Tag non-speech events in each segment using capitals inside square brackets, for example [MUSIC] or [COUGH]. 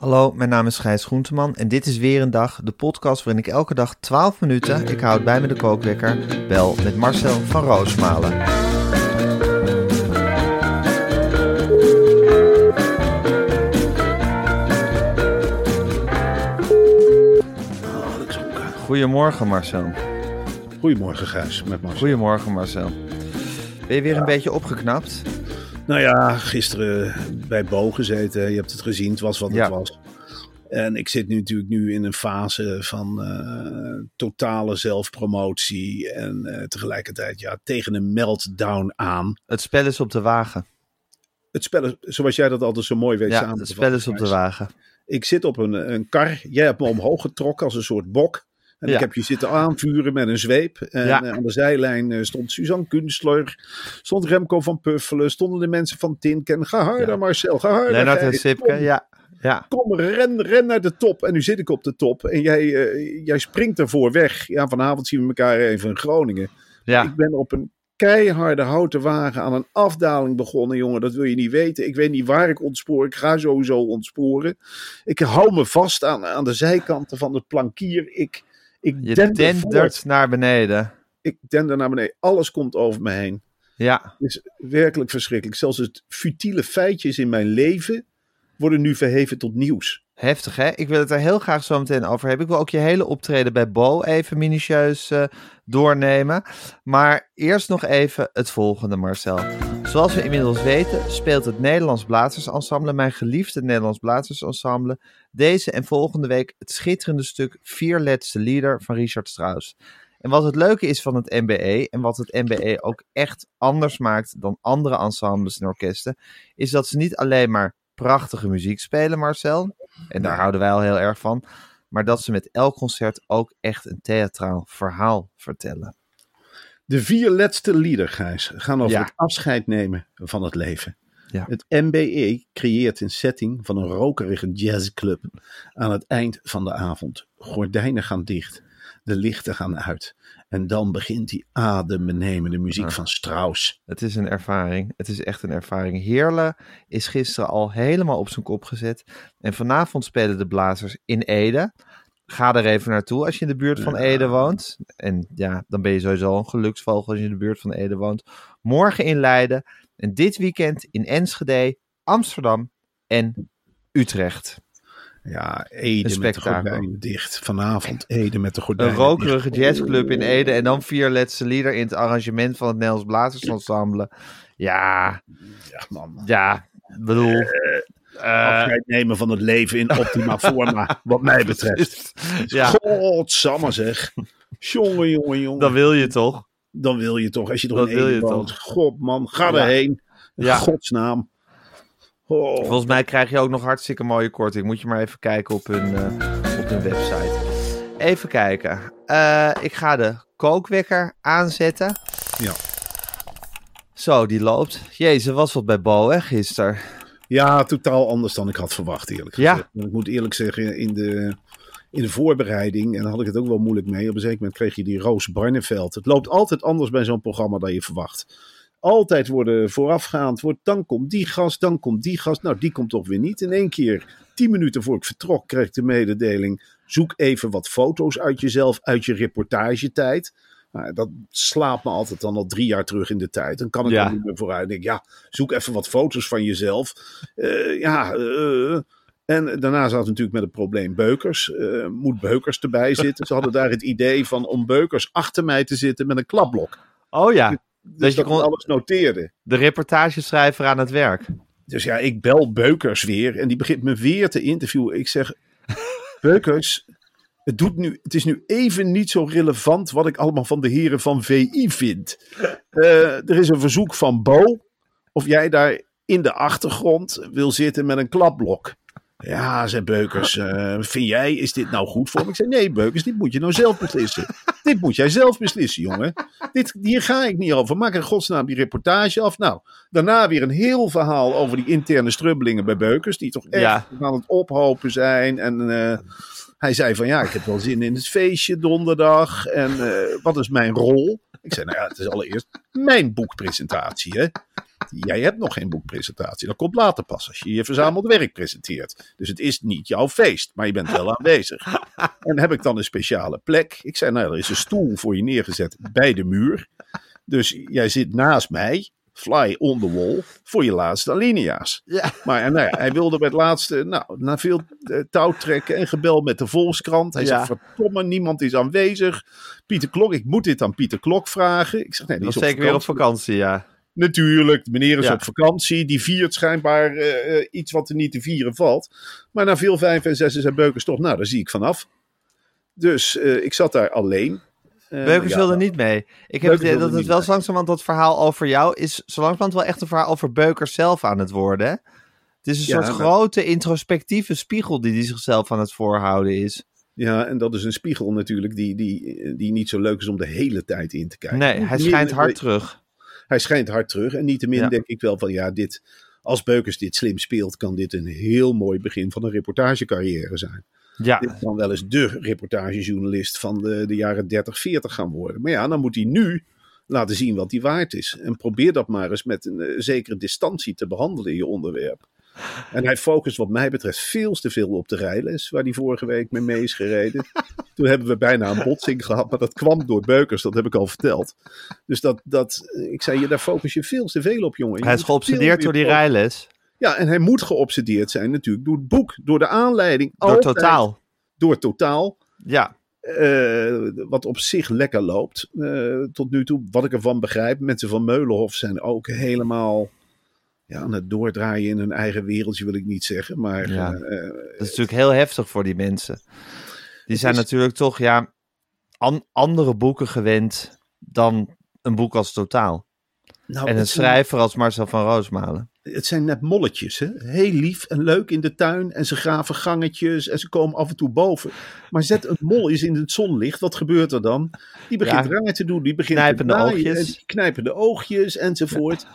Hallo, mijn naam is Gijs Groenteman en dit is weer een dag, de podcast waarin ik elke dag 12 minuten, ik houd bij me de kookwekker, bel met Marcel van Roosmalen. Goedemorgen Marcel. Goedemorgen Gijs, met Marcel. Goedemorgen Marcel. Ben je weer een beetje opgeknapt? Nou ja, gisteren bij Bo gezeten. Je hebt het gezien, het was wat Ja. het was. En ik zit nu natuurlijk nu in een fase van eh, totale zelfpromotie. En eh, tegelijkertijd ja, tegen een meltdown aan. Het spel is op de wagen. Het spel, is- zoals jij dat altijd zo mooi weet Ja, samen het spel is op de wagen. Ik zit op een, een kar. Jij hebt me omhoog getrokken als een soort bok. En Ja. ik heb je zitten aanvuren met een zweep. En Ja. eh, aan de zijlijn eh, stond Suzanne Kunstler. Stond Remco van Puffelen. Stonden de mensen van Tinken. Ga harder Ja. Marcel, ga harder. Lennart en Sipke, kom. ja. Ja, Kom, ren, ren naar de top. En nu zit ik op de top. En jij, eh, jij springt ervoor weg. Ja, vanavond zien we elkaar even in Groningen. ja. Ik ben op een keiharde houten wagen aan een afdaling begonnen, jongen. Dat wil je niet weten. Ik weet niet waar ik ontspoor. Ik ga sowieso ontsporen. Ik hou me vast aan, aan de zijkanten van het plankier. Ik, ik Je dender voort. dendert naar beneden. Ik dender naar beneden. Alles komt over me heen. Ja, Het is werkelijk verschrikkelijk. Zelfs het futiele feitjes in mijn leven worden nu verheven tot nieuws. heftig hè? Ik wil het er heel graag zo meteen over hebben. Ik wil ook je hele optreden bij Bo even minutieus eh, doornemen. Maar eerst nog even het volgende, Marcel. Zoals we inmiddels weten, speelt het Nederlands Blazersensemble, mijn geliefde Nederlands Blazersensemble, deze en volgende week het schitterende stuk Vierletste Lieder van Richard Strauss. En wat het leuke is van het MBE, en wat het MBE ook echt anders maakt dan andere ensembles en orkesten, is dat ze niet alleen maar prachtige muziek spelen, Marcel. En daar houden wij al heel erg van. Maar dat ze met elk concert ook echt een theatraal verhaal vertellen. De vier laatste lieder, Gijs, gaan over Ja. het afscheid nemen van het leven. Ja. Het MBE creëert een setting van een rokerige jazzclub aan het eind van de avond. Gordijnen gaan dicht, de lichten gaan uit. En dan begint die adembenemende muziek van Strauss. Het is een ervaring. Het is echt een ervaring. Heerle is gisteren al helemaal op zijn kop gezet. En vanavond spelen de Blazers in Ede. Ga er even naartoe als je in de buurt van. Ede woont. En ja, dan ben je sowieso een geluksvogel als je in de buurt van Ede woont. Morgen in Leiden. En dit weekend in Enschede, Amsterdam en Utrecht. Ja, Een Ede met de gordijnen dicht. Vanavond Ede met de Een gordijnen rokerige dicht. jazzclub in Ede. En dan vier letse lieder in het arrangement van het Nederlands Blazersensemble. Ja, Ja, man. ja, bedoel... eh, Afscheid nemen van het leven in optima [LAUGHS] forma, wat mij betreft. ja, Godsamme zeg. Jongen, jongen, jongen. dan wil je toch? dan wil je toch, als je toch Dat in wil je woont. toch. God man, ga Ja. erheen. In Ja. godsnaam. Oh. Volgens mij krijg je ook nog hartstikke mooie korting. Moet je maar even kijken op hun, eh, op hun website. Even kijken. Eh, ik ga de kookwekker aanzetten. Ja. Zo, die loopt. Jezus, was wat bij Bo, hè, gisteren. Ja, totaal anders dan ik had verwacht, eerlijk Ja. gezegd. Ik moet eerlijk zeggen, in de, in de voorbereiding, en daar had ik het ook wel moeilijk mee, op een zeker moment kreeg je die Roos Barneveld. Het loopt altijd anders bij zo'n programma dan je verwacht. Altijd worden voorafgaand, wordt, dan komt die gast, dan komt die gast. Nou, die komt toch weer niet. In één keer, tien minuten voor ik vertrok, kreeg ik de mededeling, zoek even wat foto's uit jezelf, uit je reportagetijd. Nou, dat slaapt me altijd dan al drie jaar terug in de tijd. Dan kan ik Ja. er niet meer vooruit. Denk, ja, zoek even wat foto's van jezelf. Eh, ja, eh, en daarna zat het natuurlijk met het probleem Beukers. Eh, moet Beukers erbij zitten? Ze hadden daar het idee van om Beukers achter mij te zitten met een klapblok. Oh ja, Dus dat je kon, alles noteerde. de reportageschrijver aan het werk. Dus ja, ik bel Beukers weer en die begint me weer te interviewen. Ik zeg, Beukers, het, doet nu, het is nu even niet zo relevant wat ik allemaal van de heren van VI vind. Eh, er is een verzoek van Bo of jij daar in de achtergrond wil zitten met een klapblok. Ja, zei Beukers, eh, vind jij, is dit nou goed voor me? Ik zei, nee Beukers, dit moet je nou zelf beslissen. [LAUGHS] dit moet jij zelf beslissen, jongen. Dit, hier ga ik niet over. Maak in godsnaam die reportage af. Nou, daarna weer een heel verhaal over die interne strubbelingen bij Beukers. Die toch echt Ja. aan het ophopen zijn. En eh, hij zei van ja, ik heb wel zin in het feestje donderdag. En eh, wat is mijn rol? Ik zei nou ja, het is allereerst mijn boekpresentatie hè. Jij hebt nog geen boekpresentatie. Dat komt later pas als je je verzameld werk presenteert. Dus het is niet jouw feest, maar je bent wel aanwezig. En heb ik dan een speciale plek? Ik zei, nou, er is een stoel voor je neergezet bij de muur. Dus jij zit naast mij, fly on the wall, voor je laatste alinea's. Ja. Maar nou ja, hij wilde bij het laatste, nou, na veel eh, touwtrekken en gebel met de Volkskrant. Hij Ja. zegt, verdomme, niemand is aanwezig. Pieter Klok, ik moet dit aan Pieter Klok vragen. Ik zeg, nee, die Dat is zeker weer op vakantie. ja. Natuurlijk, de meneer is Ja. op vakantie. Die viert schijnbaar eh, eh, iets wat er niet te vieren valt. Maar na veel vijf en zes en Beukers toch, nou, daar zie ik vanaf. Dus ik zat daar alleen. Eh, Beukers ja, wilde niet mee. Ik heb het dat het wel langzamerhand dat verhaal over jou is zo langzamerhand wel echt een verhaal over Beukers zelf aan het worden. hè? Het is een Ja, soort maar- grote introspectieve spiegel die hij zichzelf aan het voorhouden is. Ja, en dat is een spiegel natuurlijk die, die, die niet zo leuk is om de hele tijd in te kijken. Nee, hij schijnt hard terug. Hij schijnt hard terug. En niettemin Ja. denk ik wel van ja, dit, als Beukers dit slim speelt, kan dit een heel mooi begin van een reportagecarrière zijn. Ja, Dit kan wel eens de reportagejournalist van de, de jaren 30, 40 gaan worden. Maar ja, dan moet hij nu laten zien wat hij waard is. En probeer dat maar eens met een eh, zekere distantie te behandelen in je onderwerp. En hij focust wat mij betreft veel te veel op de rijles, waar hij vorige week mee mee is gereden. [LAUGHS] Toen hebben we bijna een botsing gehad, maar dat kwam door Beukers, dat heb ik al verteld. Dus dat, dat ik zei je, daar focus je veel te veel op, jongen. Je hij is geobsedeerd door die rijles. Ja, en hij moet geobsedeerd zijn natuurlijk door het boek, door de aanleiding. Door Altijd totaal. Door totaal. Ja, Eh, wat op zich lekker loopt. eh, tot nu toe, wat ik ervan begrijp. Mensen van Meulenhof zijn ook helemaal ja, aan het doordraaien in hun eigen wereldje, wil ik niet zeggen. Maar Ja. eh, dat is natuurlijk heel heftig voor die mensen. Die zijn is- natuurlijk toch ja, an- andere boeken gewend dan een boek als totaal. nou, en een schrijver als Marcel van Roosmalen. Het zijn net molletjes. Hè? Heel lief en leuk in de tuin. En ze graven gangetjes en ze komen af en toe boven. Maar zet een mol eens in het zonlicht. Wat gebeurt er dan? Die begint Ja. raar te doen. Die begint Knijpende te oogjes. Knijpende oogjes enzovoort.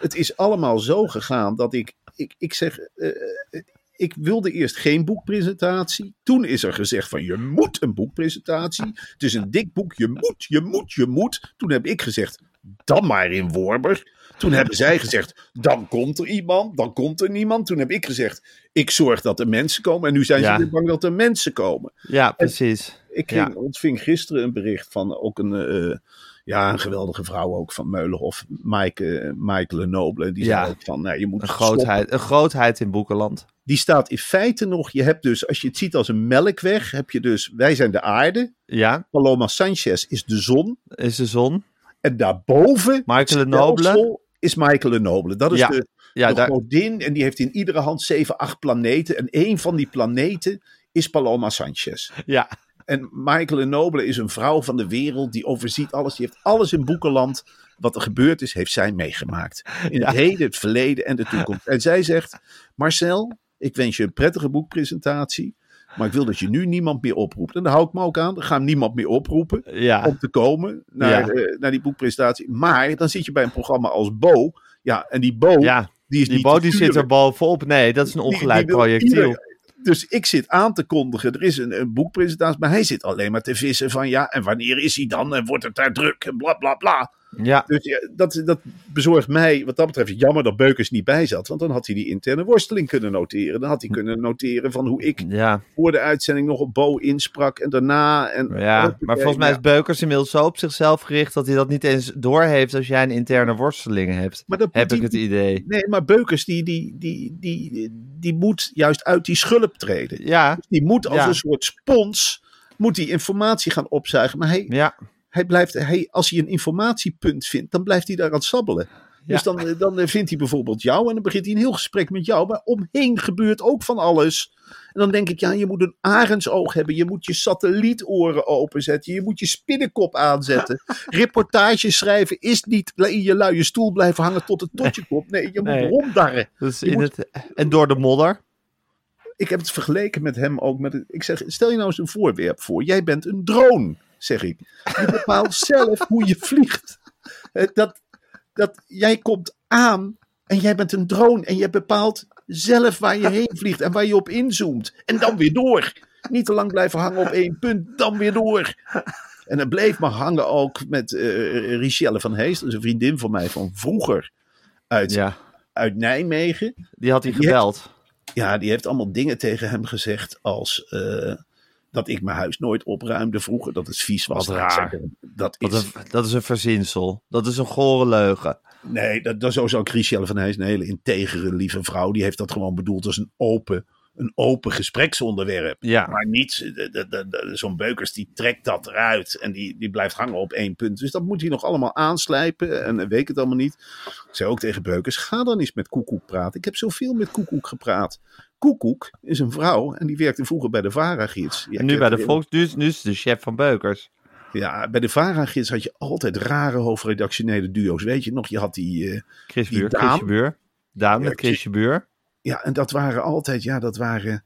Het is allemaal zo gegaan dat ik, ik, ik zeg... eh, eh, ik wilde eerst geen boekpresentatie. Toen is er gezegd van je moet een boekpresentatie. Het is een dik boek. Je moet, je moet, je moet. Toen heb ik gezegd dan maar in Wormer. Toen hebben zij gezegd dan komt er iemand. Dan komt er niemand. Toen heb ik gezegd ik zorg dat er mensen komen. En nu zijn Ja. ze weer bang dat er mensen komen. Ja, precies. Ik Ja. ontving gisteren een bericht van ook een, eh, ja, een geweldige vrouw ook van Meulenhof. Maaike, eh, Maaike Lenoble. Die Ja. zei ook van nou, je moet Een stoppen. grootheid, een grootheid in boekenland. Die staat in feite nog, je hebt dus, als je het ziet als een melkweg, heb je dus, wij zijn de aarde. Ja, Paloma Sanchez is de zon. is de zon. En daarboven, Michael stelsel, is Michael Lenoble. Dat is Ja, de, Ja, de daar, godin. En die heeft in iedere hand zeven, acht planeten. En één van die planeten is Paloma Sanchez. ja, En Michael Lenoble is een vrouw van de wereld. Die overziet alles. Die heeft alles in boekenland. Wat er gebeurd is, heeft zij meegemaakt. In Ja. het heden, het verleden en de toekomst. En zij zegt, Marcel, ik wens je een prettige boekpresentatie. Maar ik wil dat je nu niemand meer oproept. En daar hou ik me ook aan. Ik ga niemand meer oproepen ja. om te komen naar, Ja. eh, naar die boekpresentatie. Maar dan zit je bij een programma als Bo. Ja, en die Bo, ja. die is Die niet Bo die zit er bovenop. Nee, dat is een ongelijk projectiel. Dus ik zit aan te kondigen, er is een, een boekpresentatie, maar hij zit alleen maar te vissen van ja, en wanneer is hij dan? En wordt het daar druk? En bla bla bla. Ja, Dus dat, dat bezorgt mij, wat dat betreft, jammer dat Beukers niet bij zat. Want dan had hij die interne worsteling kunnen noteren. Dan had hij kunnen noteren van hoe ik ja, voor de uitzending nog op Bo insprak en daarna. En, ja. Maar volgens mij is Beukers inmiddels zo op zichzelf gericht dat hij dat niet eens doorheeft als jij een interne worsteling hebt. Maar dat Heb ik het idee. Nee, maar Beukers die, die, die, die, die moet juist uit die schulp treden. Ja, Die moet als Ja. een soort spons, moet die informatie gaan opzuigen. Maar hij, ja, hij blijft, hij, als hij een informatiepunt vindt, dan blijft hij daar aan sabbelen. Dus Ja. dan, dan vindt hij bijvoorbeeld jou en dan begint hij een heel gesprek met jou. Maar omheen gebeurt ook van alles. En dan denk ik, ja, je moet een arendsoog hebben. Je moet je satellietoren openzetten. Je moet je spinnenkop aanzetten. [LAUGHS] Reportages schrijven is niet in je luie stoel blijven hangen tot het tot je kop. Nee, je moet ronddarren. dus in moet- het, en door de modder. Ik heb het vergeleken met hem ook. Met het- ik zeg, stel je nou eens een voorwerp voor. Jij bent een drone, zeg ik. Je bepaalt zelf hoe je vliegt. Eh, Dat, dat, jij komt aan en jij bent een drone. En je bepaalt zelf waar je heen vliegt en waar je op inzoomt. En dan weer door. Niet te lang blijven hangen op één punt, dan weer door. En het bleef maar hangen ook met eh Richelle van Hees. Dat is een vriendin van mij van vroeger uit, Ja, uit Nijmegen. die had hij gebeld. Ja, die heeft allemaal dingen tegen hem gezegd als eh, dat ik mijn huis nooit opruimde vroeger, dat het vies was. Wat raar. Dat is, een, dat is een verzinsel. Dat is een gore leugen. nee, dat, dat is sowieso Christiane van Heijs, een hele integere, lieve vrouw. Die heeft dat gewoon bedoeld als een open, een open gespreksonderwerp. Ja, Maar niet, zo'n Beukers die trekt dat eruit en die, die blijft hangen op één punt. Dus dat moet hij nog allemaal aanslijpen en weet het allemaal niet. Ik zei ook tegen Beukers, ga dan eens met Koekoek praten. Ik heb zoveel met Koekoek gepraat. Koekoek is een vrouw en die werkte vroeger bij de VARA-gids. En nu bij de herkent- Volks... Nu is, nu is de chef van Beukers. Ja, bij de VARA-gids had je altijd rare hoofdredactionele duo's. Weet je nog, je had die... eh, Chris Die Buur, Daan. Buur. Daan Ja, met Chrisje Buur. ja, en dat waren altijd, ja, dat waren...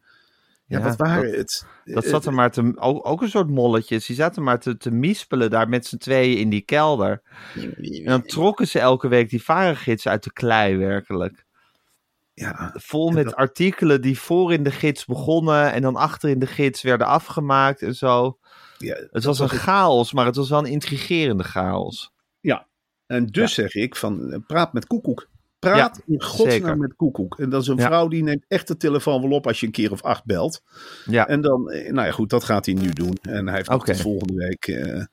Ja, Ja, wat waren dat- het? Dat Eh, zat er maar te... Ook, ook een soort molletjes. Die zaten maar te, te mispelen daar met z'n tweeën in die kelder. En dan trokken ze elke week die varengids uit de klei werkelijk. Ja, Vol met dat- artikelen die voor in de gids begonnen en dan achter in de gids werden afgemaakt en zo. ja, Het was een chaos, maar het was wel een intrigerende chaos. Ja, en dus zeg ik van eh, praat met Koekoek. Praat in godsnaam zeker. met Koekoek. En dat is een Ja. vrouw die neemt echt de telefoon wel op als je een keer of acht belt. Ja, En dan, eh, nou ja goed, dat gaat hij nu doen. En hij heeft tot volgende week eh,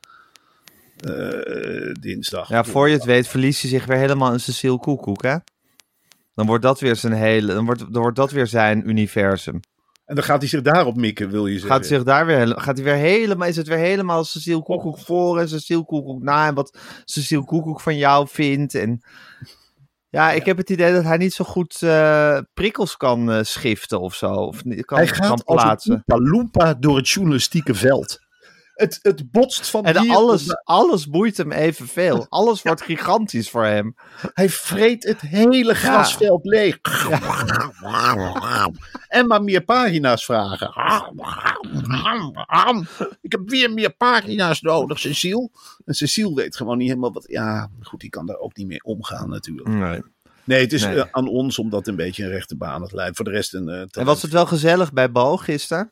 dinsdag. ja, voor je het weet verliest hij zich weer helemaal in Cecile Koekoek, hè? Dan wordt dat weer zijn hele, dan wordt, dan wordt dat weer zijn universum. En dan gaat hij zich daarop mikken, wil je zeggen. Gaat, zich daar weer, gaat hij weer helemaal, is het weer helemaal Cecile Koekoek voor en Cecile Koekoek na en wat Cecile Koekoek van jou vindt. En ja, ik heb het idee dat hij niet zo goed eh, prikkels kan eh, schiften of zo. Of kan, hij kan gaat als een plaatsen. Oompa door het journalistieke veld. Het, het botst van En hier alles, alles boeit hem evenveel. Alles wordt gigantisch voor hem. Hij vreet het hele grasveld leeg. En maar meer pagina's vragen. Ik heb weer meer pagina's nodig, Cecile. En Cecile weet gewoon niet helemaal wat. Ja, goed, die kan daar ook niet mee omgaan, natuurlijk. Nee. Nee, het is Nee. eh, aan ons om dat een beetje een rechte baan te leiden. Voor de rest een. eh, En was het wel gezellig bij Bo gisteren?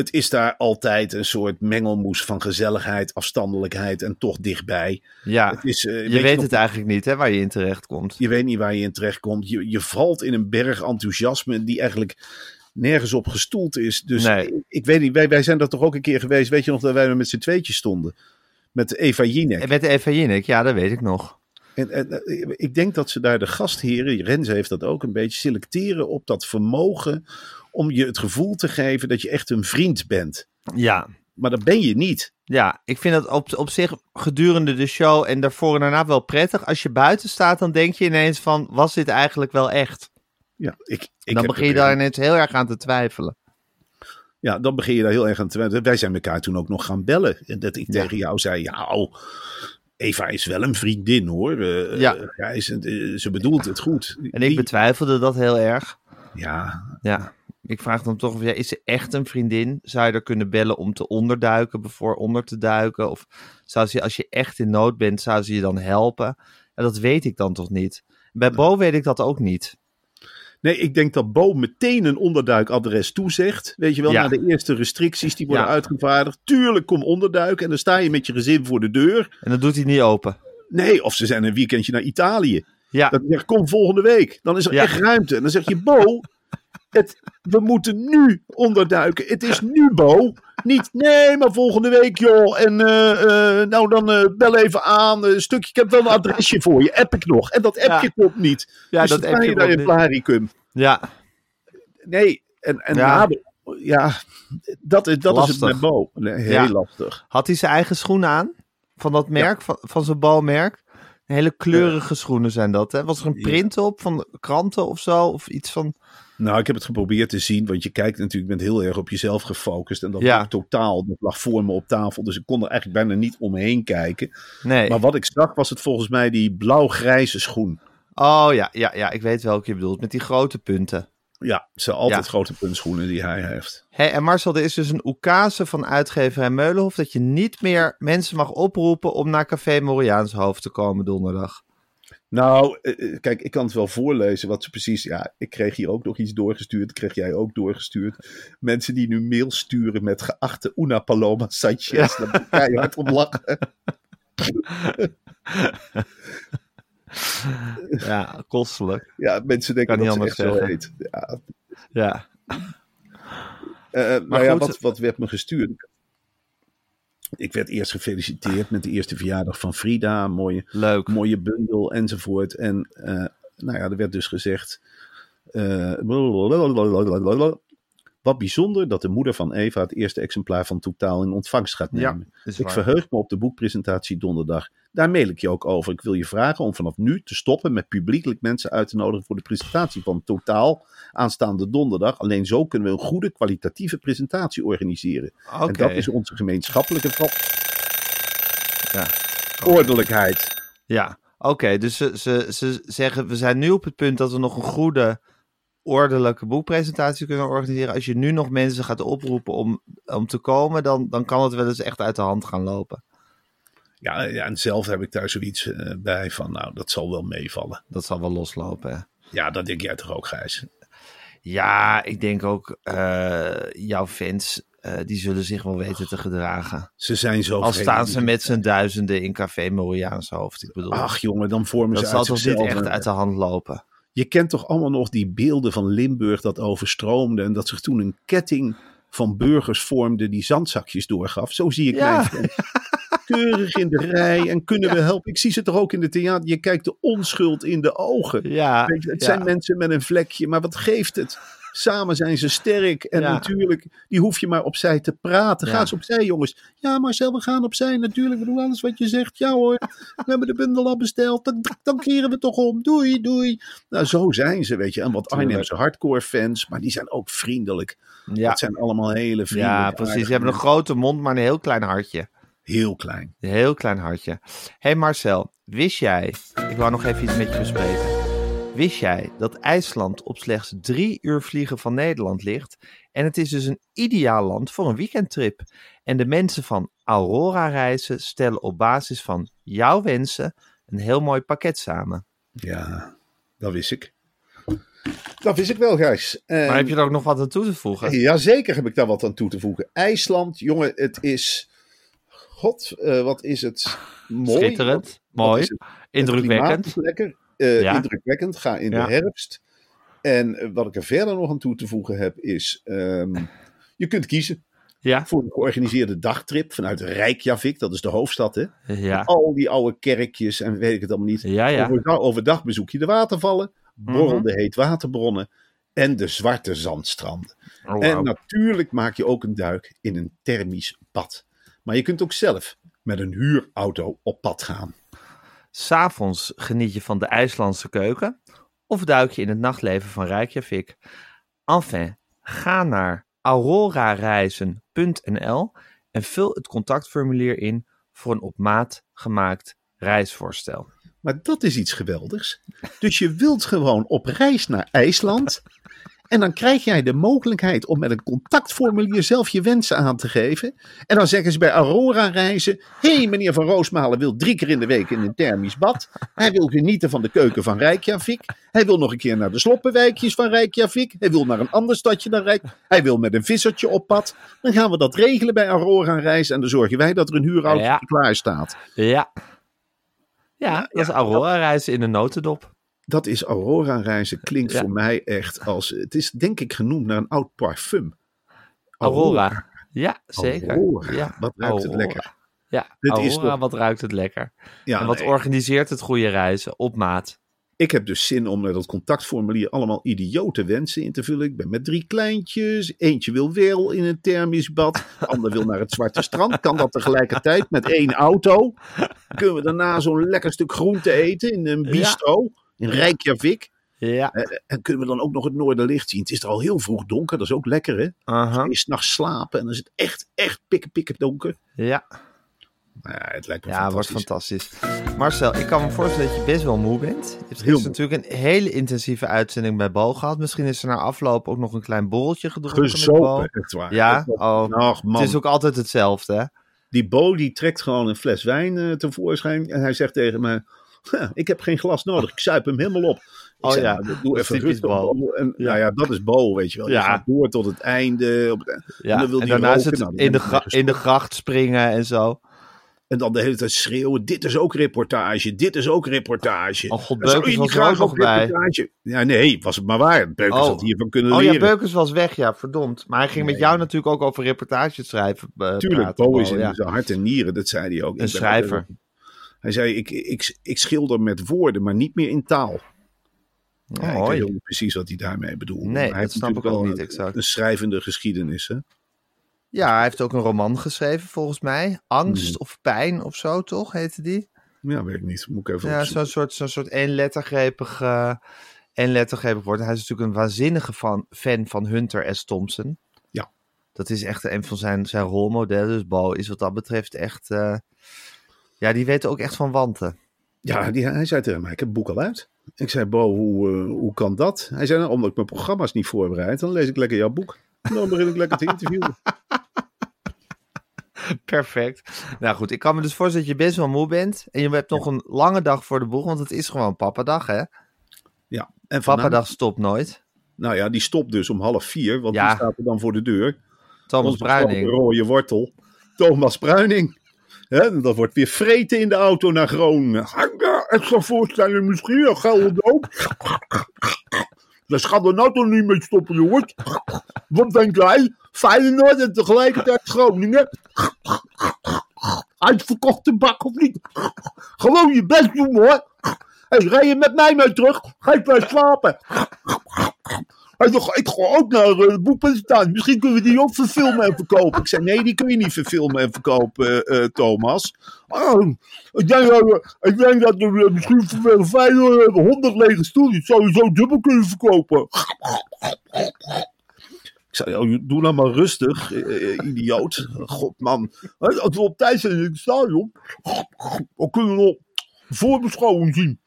Het is daar altijd een soort mengelmoes van gezelligheid, afstandelijkheid en toch dichtbij. Ja, Het is, eh, je weet weet nog- het eigenlijk niet hè, waar je in terecht komt. Je weet niet waar je in terecht komt. Je, je valt in een berg enthousiasme die eigenlijk nergens op gestoeld is. Dus Nee. ik, ik weet niet, wij, wij zijn daar toch ook een keer geweest. Weet je nog dat wij met z'n tweetjes stonden? Met Eva Jinek. Met Eva Jinek, ja, dat weet ik nog. En, en, eh, ik denk dat ze daar de gastheren, Renze heeft dat ook een beetje, selecteren op dat vermogen om je het gevoel te geven dat je echt een vriend bent. Ja, Maar dat ben je niet. ja ik vind dat op, op zich gedurende de show en daarvoor en daarna wel prettig. Als je buiten staat, dan denk je ineens van, was dit eigenlijk wel echt? Ja, ik, ik dan begin je daar ineens heel erg aan te twijfelen. Ja, dan begin je daar heel erg aan te twijfelen. Wij zijn elkaar toen ook nog gaan bellen. En dat ik Ja. tegen jou zei, ja, oh, Eva is wel een vriendin hoor. Eh, Ja. eh, en, eh, ze bedoelt het goed. En ik betwijfelde dat heel erg. Ja, Ja, ik vraag dan toch, of, ja, is ze echt een vriendin? Zou je er kunnen bellen om te onderduiken, voor onder te duiken? Of zou ze, als je echt in nood bent, zou ze je dan helpen? Ja, dat weet ik dan toch niet. Bij Bo weet ik dat ook niet. Nee, ik denk dat Bo meteen een onderduikadres toezegt. Weet je wel, Ja. na de eerste restricties die worden Ja. uitgevaardigd. Tuurlijk, kom onderduiken. En dan sta je met je gezin voor de deur. En dan doet hij niet open. Nee, of ze zijn een weekendje naar Italië. Ja, Dat zegt, kom volgende week. Dan is er Ja. echt ruimte. En dan zeg je, Bo, het, we moeten nu onderduiken. Het is nu, Bo. Niet, nee, maar volgende week, joh. En eh, eh, nou, dan eh, bel even aan. Een stukje, ik heb wel een adresje voor je. App ik nog. En dat appje Ja. komt niet. ja dus dat dan je je in niet. Blaricum. Ja, Nee, en, en Ja. ja, dat, is, dat is het met Bo. Nee, heel Ja. lastig. had hij zijn eigen schoenen aan? Van dat merk, van, van zijn balmerk? Hele kleurige schoenen zijn dat, hè? Was er een print op van kranten of zo? Of iets van... Nou, ik heb het geprobeerd te zien, want je kijkt natuurlijk, je bent heel erg op jezelf gefocust. En dat Ja. totaal, dat lag voor me op tafel. Dus ik kon er eigenlijk bijna niet omheen kijken. Nee. Maar wat ik zag, was het volgens mij die blauw-grijze schoen. Oh ja, ja, ja, ik weet welke je bedoelt. Met die grote punten. Ja, het zijn altijd Ja. grote puntschoenen die hij heeft. Hé, en Marcel, er is dus een oekase van uitgeverij Meulenhof... dat je niet meer mensen mag oproepen om naar Café Moriaans hoofd te komen donderdag. Nou, eh, eh, kijk, ik kan het wel voorlezen wat ze precies... Ja, ik kreeg hier ook nog iets doorgestuurd. Dat kreeg jij ook doorgestuurd. Mensen die nu mail sturen met geachte Una Paloma Sanchez. Daar moet je hard om lachen. [LAUGHS] Ja, kostelijk. Ja, mensen denken Kan niet dat ze echt zo heet. Ja, Ja. Eh, maar ja, wat, wat werd me gestuurd? Ik werd eerst gefeliciteerd met de eerste verjaardag van Frida. Mooie, Leuk. mooie bundel enzovoort. En eh, nou ja, er werd dus gezegd... eh, wat bijzonder dat de moeder van Eva het eerste exemplaar van Totaal in ontvangst gaat nemen. ik verheug me op de boekpresentatie donderdag. Daar mail ik je ook over. Ik wil je vragen om vanaf nu te stoppen met publiekelijk mensen uit te nodigen voor de presentatie van Totaal aanstaande donderdag. Alleen zo kunnen we een goede kwalitatieve presentatie organiseren. En dat is onze gemeenschappelijke Ja. ordelijkheid. Ja, oké. dus ze, ze, ze zeggen, we zijn nu op het punt dat we nog een goede, ordelijke boekpresentatie kunnen organiseren. Als je nu nog mensen gaat oproepen om, om te komen, dan, dan kan het wel eens echt uit de hand gaan lopen. Ja, ja, en zelf heb ik daar zoiets eh, bij van, nou, dat zal wel meevallen. Dat zal wel loslopen. Hè? Ja, dat denk jij toch ook, Gijs? Ja, ik denk ook, eh, jouw fans, eh, die zullen zich wel weten te gedragen. Ze zijn zo Al staan ze met z'n duizenden in Café Moriaans hoofd. Ik bedoel, Ach jongen, dan vormen dat ze zal uit toch niet zichzelf echt uit de hand lopen. Je kent toch allemaal nog die beelden van Limburg dat overstroomde en dat zich toen een ketting van burgers vormde die zandzakjes doorgaf. Zo zie ik Ja. mijn. Keurig in de rij en kunnen we helpen. Ik zie ze toch ook in de theater. Je kijkt de onschuld in de ogen. Ja, Weet je, het ja. zijn mensen met een vlekje, maar wat geeft het? Samen zijn ze sterk. En Ja. natuurlijk, die hoef je maar opzij te praten. Ga eens opzij, jongens. Ja, Marcel, we gaan opzij. Natuurlijk, we doen alles wat je zegt. Ja hoor, we hebben de bundel al besteld. Dan, dan keren we toch om. Doei, doei. Nou, zo zijn ze, weet je. En wat. Arnhemse hardcore fans, maar die zijn ook vriendelijk. ja. Dat zijn allemaal hele vriendelijke Ja, precies. Ze hebben een grote mond, maar een heel klein hartje. Heel klein. Een heel klein hartje. Hé hey Marcel, wist jij, ik wou nog even iets met je bespreken. Wist jij dat IJsland op slechts drie uur vliegen van Nederland ligt? En het is dus een ideaal land voor een weekendtrip. En de mensen van Aurora Reizen stellen op basis van jouw wensen een heel mooi pakket samen. Ja, dat wist ik. Dat wist ik wel, Gijs. En- Maar heb je er ook nog wat aan toe te voegen? Jazeker heb ik daar wat aan toe te voegen. IJsland, jongen, het is. God, eh, wat is het mooi. Schitterend, Wat- mooi, wat indrukwekkend. lekker. Eh, Ja. Indrukwekkend. Ga in Ja. de herfst. En eh, wat ik er verder nog aan toe te voegen heb, is. ehm, je kunt kiezen Ja, voor een georganiseerde dagtrip vanuit Reykjavik, dat is de hoofdstad, hè? ja, Al die oude kerkjes en weet ik het allemaal niet. ja, ja. Mhm. Overdag, overdag bezoek je de watervallen, borrel de heetwaterbronnen en de zwarte zandstranden. Oh, En natuurlijk maak je ook een duik in een thermisch bad. Maar je kunt ook zelf met een huurauto op pad gaan. S'avonds geniet je van de IJslandse keuken of duik je in het nachtleven van Reykjavik. Enfin, ga naar aurorareizen.nl en vul het contactformulier in voor een op maat gemaakt reisvoorstel. Maar dat is iets geweldigs. Dus je wilt gewoon op reis naar IJsland. [LAUGHS] En dan krijg jij de mogelijkheid om met een contactformulier zelf je wensen aan te geven. En dan zeggen ze bij Aurora reizen. Hé, hey, meneer Van Roosmalen wil drie keer in de week in een thermisch bad. Hij wil genieten van de keuken van Reykjavik. Hij wil nog een keer naar de sloppenwijkjes van Reykjavik. Hij wil naar een ander stadje dan Rijk. Hij wil met een vissertje op pad. Dan gaan we dat regelen bij Aurora reizen. En dan zorgen wij dat er een huurauto Ja. klaar staat. Ja. Ja, dat is Aurora reizen in een notendop. Dat is Aurora reizen. Klinkt Ja. voor mij echt als... Het is denk ik genoemd naar een oud parfum. Aurora. Ja, zeker. Aurora. Ja, Wat ruikt het lekker. Ja, Dit is Aurora, toch- wat ruikt het lekker. Ja, en wat nee. organiseert het goede reizen op maat. Ik heb dus zin om met dat contactformulier allemaal idiote wensen in te vullen. Ik ben met drie kleintjes. Eentje wil wel in een thermisch bad. De ander wil naar het Zwarte Strand. Kan dat tegelijkertijd met één auto. Kunnen we daarna zo'n lekker stuk groente eten in een bistro. In Reykjavik. Ja. Eh, En kunnen we dan ook nog het Noorderlicht zien. Het is er al heel vroeg donker. Dat is ook lekker hè. Aha. Je s'nachts slapen en dan is het echt, echt pikken pikken donker. Ja. Nou ja, het lijkt me Ja, wordt fantastisch. fantastisch. Marcel, ik kan me voorstellen dat je best wel moe bent. Je hebt Heel gisteren natuurlijk een hele intensieve uitzending bij Bo gehad. Misschien is er na afloop ook nog een klein borreltje gedronken met. Gezopen, echt waar. Ja? Oh. Ach man, Het is ook altijd hetzelfde, hè? die Bo die trekt gewoon een fles wijn eh, tevoorschijn. En hij zegt tegen me, "Ha, ik heb geen glas nodig, ik zuip hem helemaal op. Ik Oh ja, nou, doe even rustig. En, Ja. Nou ja, dat is Bo, weet je wel. Je Ja. gaat door tot het einde. Op het, Ja. En dan wil En daarna roken. Nou, in, de in de gracht springen en zo. En dan de hele tijd schreeuwen, dit is ook reportage, dit is ook reportage. Oh god, Beukers was er ook graag nog bij. Ja, nee, was het maar waar. Beukers Oh. had hiervan kunnen Oh ja, leren. Beukers was weg, ja, verdomd. Maar hij ging met jou natuurlijk ook over reportages schrijven. eh, Tuurlijk, Bo is in ja. zijn hart en nieren, dat zei hij ook. Ben- schrijver. Hij zei, ik, ik, ik schilder met woorden, maar niet meer in taal. Ja, ik weet niet precies wat hij daarmee bedoelde. Nee, Maar dat hij heeft snap ik ook wel niet een- exact. Een schrijvende geschiedenis, hè? Ja, hij heeft ook een roman geschreven, volgens mij. Angst Hmm. of pijn of zo, toch? Heette die? Ja, weet ik niet. Moet ik even Ja, zo'n soort, zo'n soort eenlettergrepig, eenlettergrepig woord. Hij is natuurlijk een waanzinnige fan, fan van Hunter S. Thompson. Ja. Dat is echt een van zijn, zijn rolmodellen. Dus Bo is wat dat betreft echt... eh, ja, die weet ook echt van wanten. Ja, die, hij zei tegen mij, ik heb het boek al uit. Ik zei, Bo, hoe, eh, hoe kan dat? Hij zei, nou, omdat ik mijn programma's niet voorbereid, dan lees ik lekker jouw boek. En dan begin ik lekker te interviewen. [LAUGHS] Perfect. Nou goed, ik kan me dus voorstellen dat je best wel moe bent. En je hebt nog een lange dag voor de boeg, want het is gewoon papadag, hè? Ja, en Papadag stopt nooit. nou ja, die stopt dus om half vier, want Ja. die staat er dan voor de deur. Thomas Onze Bruining. rode wortel. Thomas Bruining. Hè, dat wordt weer vreten in de auto naar Groningen. Ik zou voorstellen, misschien een gouden doop. Dat gaat er nou toch niet mee stoppen, jongens. Wat denk jij? Feyenoord en tegelijkertijd Groningen. Uitverkochte bak of niet? Gewoon je best doen, hoor. Hey, rij je met mij mee terug? Ga ik bij slapen. Hij ik ga ook naar eh, de. Misschien kunnen we die ook verfilmen en verkopen. Ik zei, nee, die kun je niet verfilmen en verkopen, eh, eh, Thomas. Oh, ik, denk, dat eh, misschien voor Feyenoord hebben 100 lege stoelen. Sowieso dubbel kunnen verkopen. Ik zei, oh, doe nou maar rustig, idioot. God, man. Als we op tijd zijn in het stadion, dan kunnen we nog voorbeschouwing zien.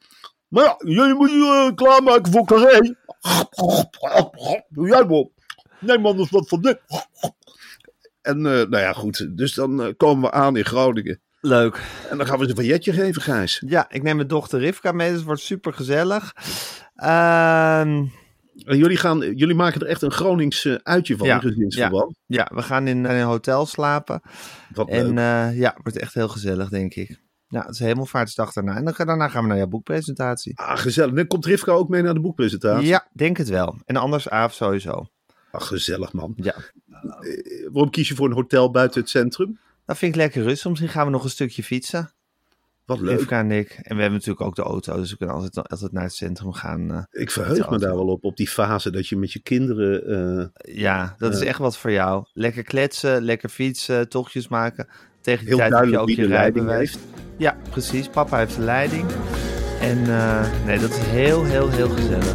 Maar ja, jullie moeten je klaarmaken voor Carré. Doe jij maar. Neem anders wat van dit. En eh, nou ja, goed. Dus dan eh, komen we aan in Groningen. Leuk. En dan gaan we ze een pailletje geven, Gijs. Ja, ik neem mijn dochter Rivka mee, dus het wordt super gezellig. Ehm, En jullie, gaan, jullie maken er echt een Gronings eh, uitje van, Ja, in gezinsverband. ja, we gaan in, in een hotel slapen. Wat En ja, het wordt echt heel gezellig, denk ik. Ja, het is hemelvaartsdag daarna. En dan, daarna gaan we naar jouw boekpresentatie. Ah, gezellig. Dan komt Rivka ook mee naar de boekpresentatie. Ja, denk het wel. En anders Aaf sowieso. Ach, gezellig, man. Ja, Eh, waarom kies je voor een hotel buiten het centrum? dat vind ik lekker rustig. Misschien gaan we nog een stukje fietsen. Wat leuk. Rivka en ik. En we hebben natuurlijk ook de auto, dus we kunnen altijd, altijd naar het centrum gaan. eh. Ik verheug me daar wel op, op die fase dat je met je kinderen... eh, ja, dat is echt wat voor jou. Lekker kletsen, lekker fietsen, tochtjes maken. Tegen die Heel tijd heb je duidelijk ook je rijbewijs. Ja, precies. Papa heeft de leiding. En eh, nee, dat is heel, heel, heel gezellig.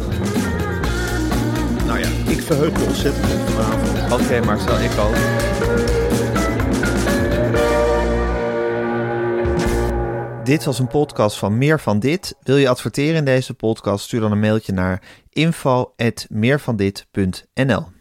nou ja, ik verheug me ontzettend op vanavond. Oké, Marcel, ik ook. Dit was een podcast van Meer van Dit. Wil je adverteren in deze podcast? Stuur dan een mailtje naar info.meervandit.nl